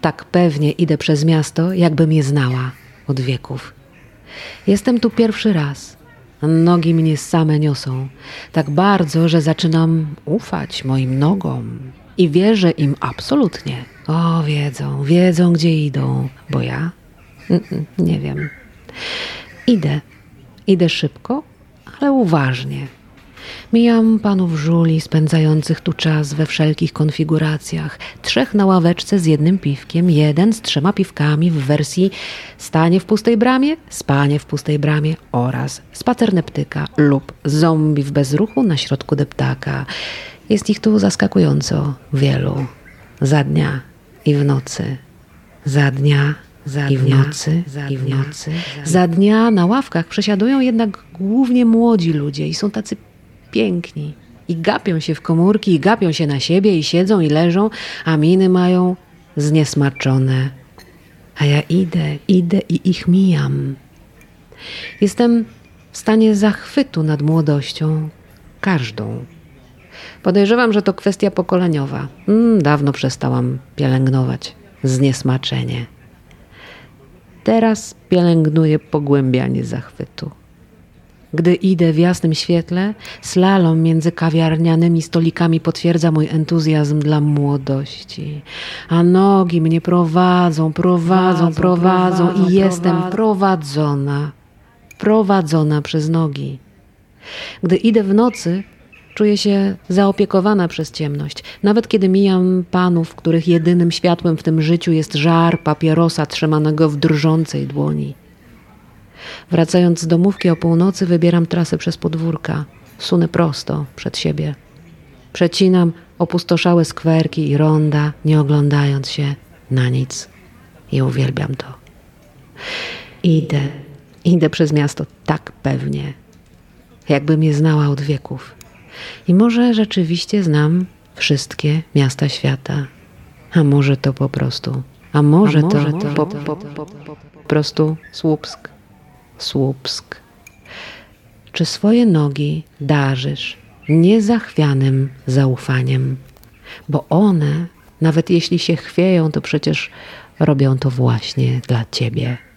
tak pewnie idę przez miasto, jakbym je znała od wieków. Jestem tu pierwszy raz. Nogi mnie same niosą, tak bardzo, że zaczynam ufać moim nogom i wierzę im absolutnie. O, wiedzą, wiedzą, gdzie idą, bo ja nie wiem. Idę, idę szybko, ale uważnie. Mijam panów żuli spędzających tu czas we wszelkich konfiguracjach. Trzech na ławeczce z jednym piwkiem, jeden z trzema piwkami w wersji stanie w pustej bramie, spanie w pustej bramie oraz spacerne ptyka lub zombie w bezruchu na środku deptaka. Jest ich tu zaskakująco wielu. Za dnia i w nocy. Za dnia za i w nocy, za i w nocy. Za dnia na ławkach przesiadują jednak głównie młodzi ludzie i są tacy piękni. I gapią się w komórki, i gapią się na siebie, i siedzą, i leżą, a miny mają zniesmaczone. A ja idę, idę i ich mijam. Jestem w stanie zachwytu nad młodością, każdą. Podejrzewam, że to kwestia pokoleniowa. Mm, dawno przestałam pielęgnować zniesmaczenie. Teraz pielęgnuję pogłębianie zachwytu. Gdy idę w jasnym świetle, slalom między kawiarnianymi stolikami potwierdza mój entuzjazm dla młodości. A nogi mnie prowadzą, prowadzą, prowadzą, prowadzą i jestem prowadzona, prowadzona przez nogi. Gdy idę w nocy, czuję się zaopiekowana przez ciemność. Nawet kiedy mijam panów, których jedynym światłem w tym życiu jest żar papierosa trzymanego w drżącej dłoni. Wracając z domówki o północy, wybieram trasę przez podwórka. Sunę prosto przed siebie. Przecinam opustoszałe skwerki i ronda, nie oglądając się na nic. I uwielbiam to. Idę, idę przez miasto tak pewnie, jakbym je znała od wieków. I może rzeczywiście znam wszystkie miasta świata. A może to po prostu, a może, a może to, to, po, po, po, po prostu Słupsk. Słupsk. Czy swoje nogi darzysz niezachwianym zaufaniem? Bo one, nawet jeśli się chwieją, to przecież robią to właśnie dla ciebie.